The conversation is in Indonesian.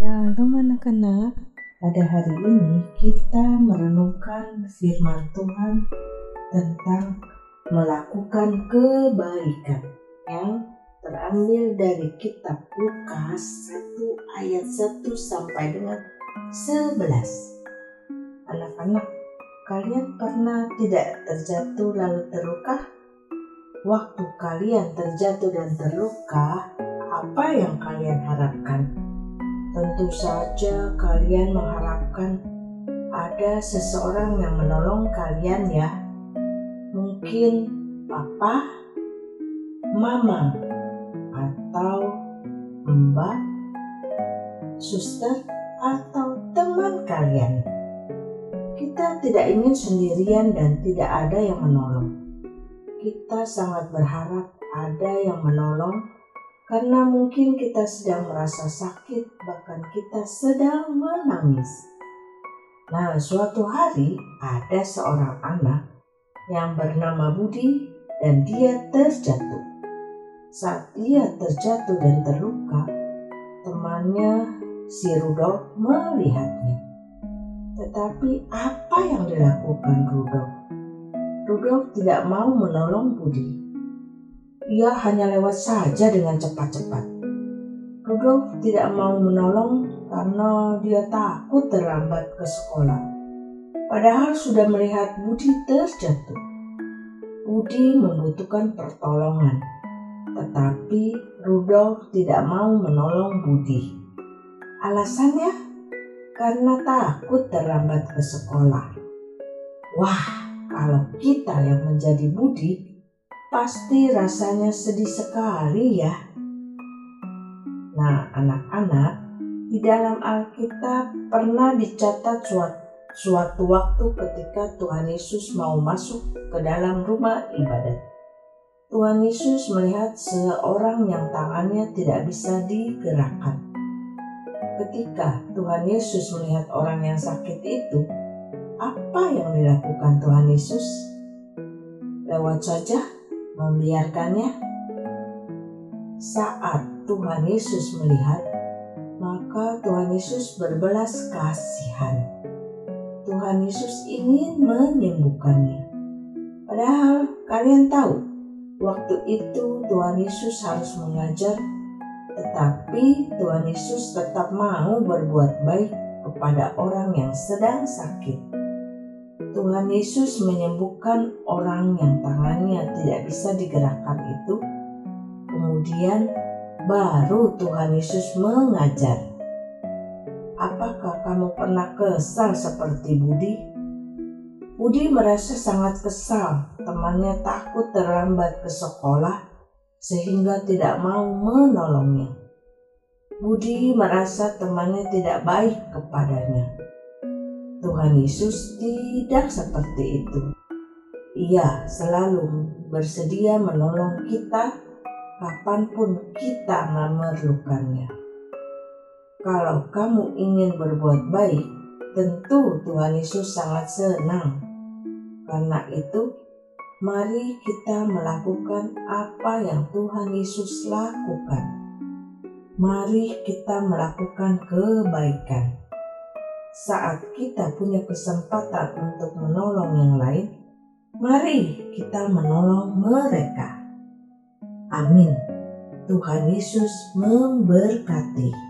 Shalom anak-anak, pada hari ini kita merenungkan firman Tuhan tentang melakukan kebaikan yang terambil dari kitab Lukas 1 ayat 1 sampai dengan 11. Anak-anak, kalian pernah tidak terjatuh lalu terluka? Waktu kalian terjatuh dan terluka, apa yang kalian harapkan? Tentu saja kalian mengharapkan ada seseorang yang menolong kalian ya. Mungkin papa, mama, atau mbak, suster, atau teman kalian. Kita tidak ingin sendirian dan tidak ada yang menolong. Kita sangat berharap ada yang menolong karena mungkin kita sedang merasa sakit, bahkan kita sedang menangis. Nah, suatu hari ada seorang anak yang bernama Budi dan dia terjatuh. Saat dia terjatuh dan terluka, temannya si Rudolf melihatnya. Tetapi apa yang dilakukan Rudolf? Rudolf tidak mau menolong Budi ia hanya lewat saja dengan cepat-cepat. Rudolf tidak mau menolong karena dia takut terlambat ke sekolah. Padahal sudah melihat Budi terjatuh. Budi membutuhkan pertolongan, tetapi Rudolf tidak mau menolong Budi. Alasannya karena takut terlambat ke sekolah. Wah, kalau kita yang menjadi Budi, Pasti rasanya sedih sekali ya. Nah, anak-anak, di dalam Alkitab pernah dicatat suatu, suatu waktu ketika Tuhan Yesus mau masuk ke dalam rumah ibadat. Tuhan Yesus melihat seorang yang tangannya tidak bisa digerakkan. Ketika Tuhan Yesus melihat orang yang sakit itu, apa yang dilakukan Tuhan Yesus? Lewat saja membiarkannya? Saat Tuhan Yesus melihat, maka Tuhan Yesus berbelas kasihan. Tuhan Yesus ingin menyembuhkannya. Padahal kalian tahu, waktu itu Tuhan Yesus harus mengajar, tetapi Tuhan Yesus tetap mau berbuat baik kepada orang yang sedang sakit. Tuhan Yesus menyembuhkan orang yang tangannya tidak bisa digerakkan itu. Kemudian baru Tuhan Yesus mengajar. Apakah kamu pernah kesal seperti Budi? Budi merasa sangat kesal, temannya takut terlambat ke sekolah sehingga tidak mau menolongnya. Budi merasa temannya tidak baik kepadanya. Tuhan Yesus tidak seperti itu. Ia selalu bersedia menolong kita kapan pun kita memerlukannya. Kalau kamu ingin berbuat baik, tentu Tuhan Yesus sangat senang. Karena itu, mari kita melakukan apa yang Tuhan Yesus lakukan. Mari kita melakukan kebaikan saat kita punya kesempatan untuk menolong yang lain, mari kita menolong mereka. Amin. Tuhan Yesus memberkati.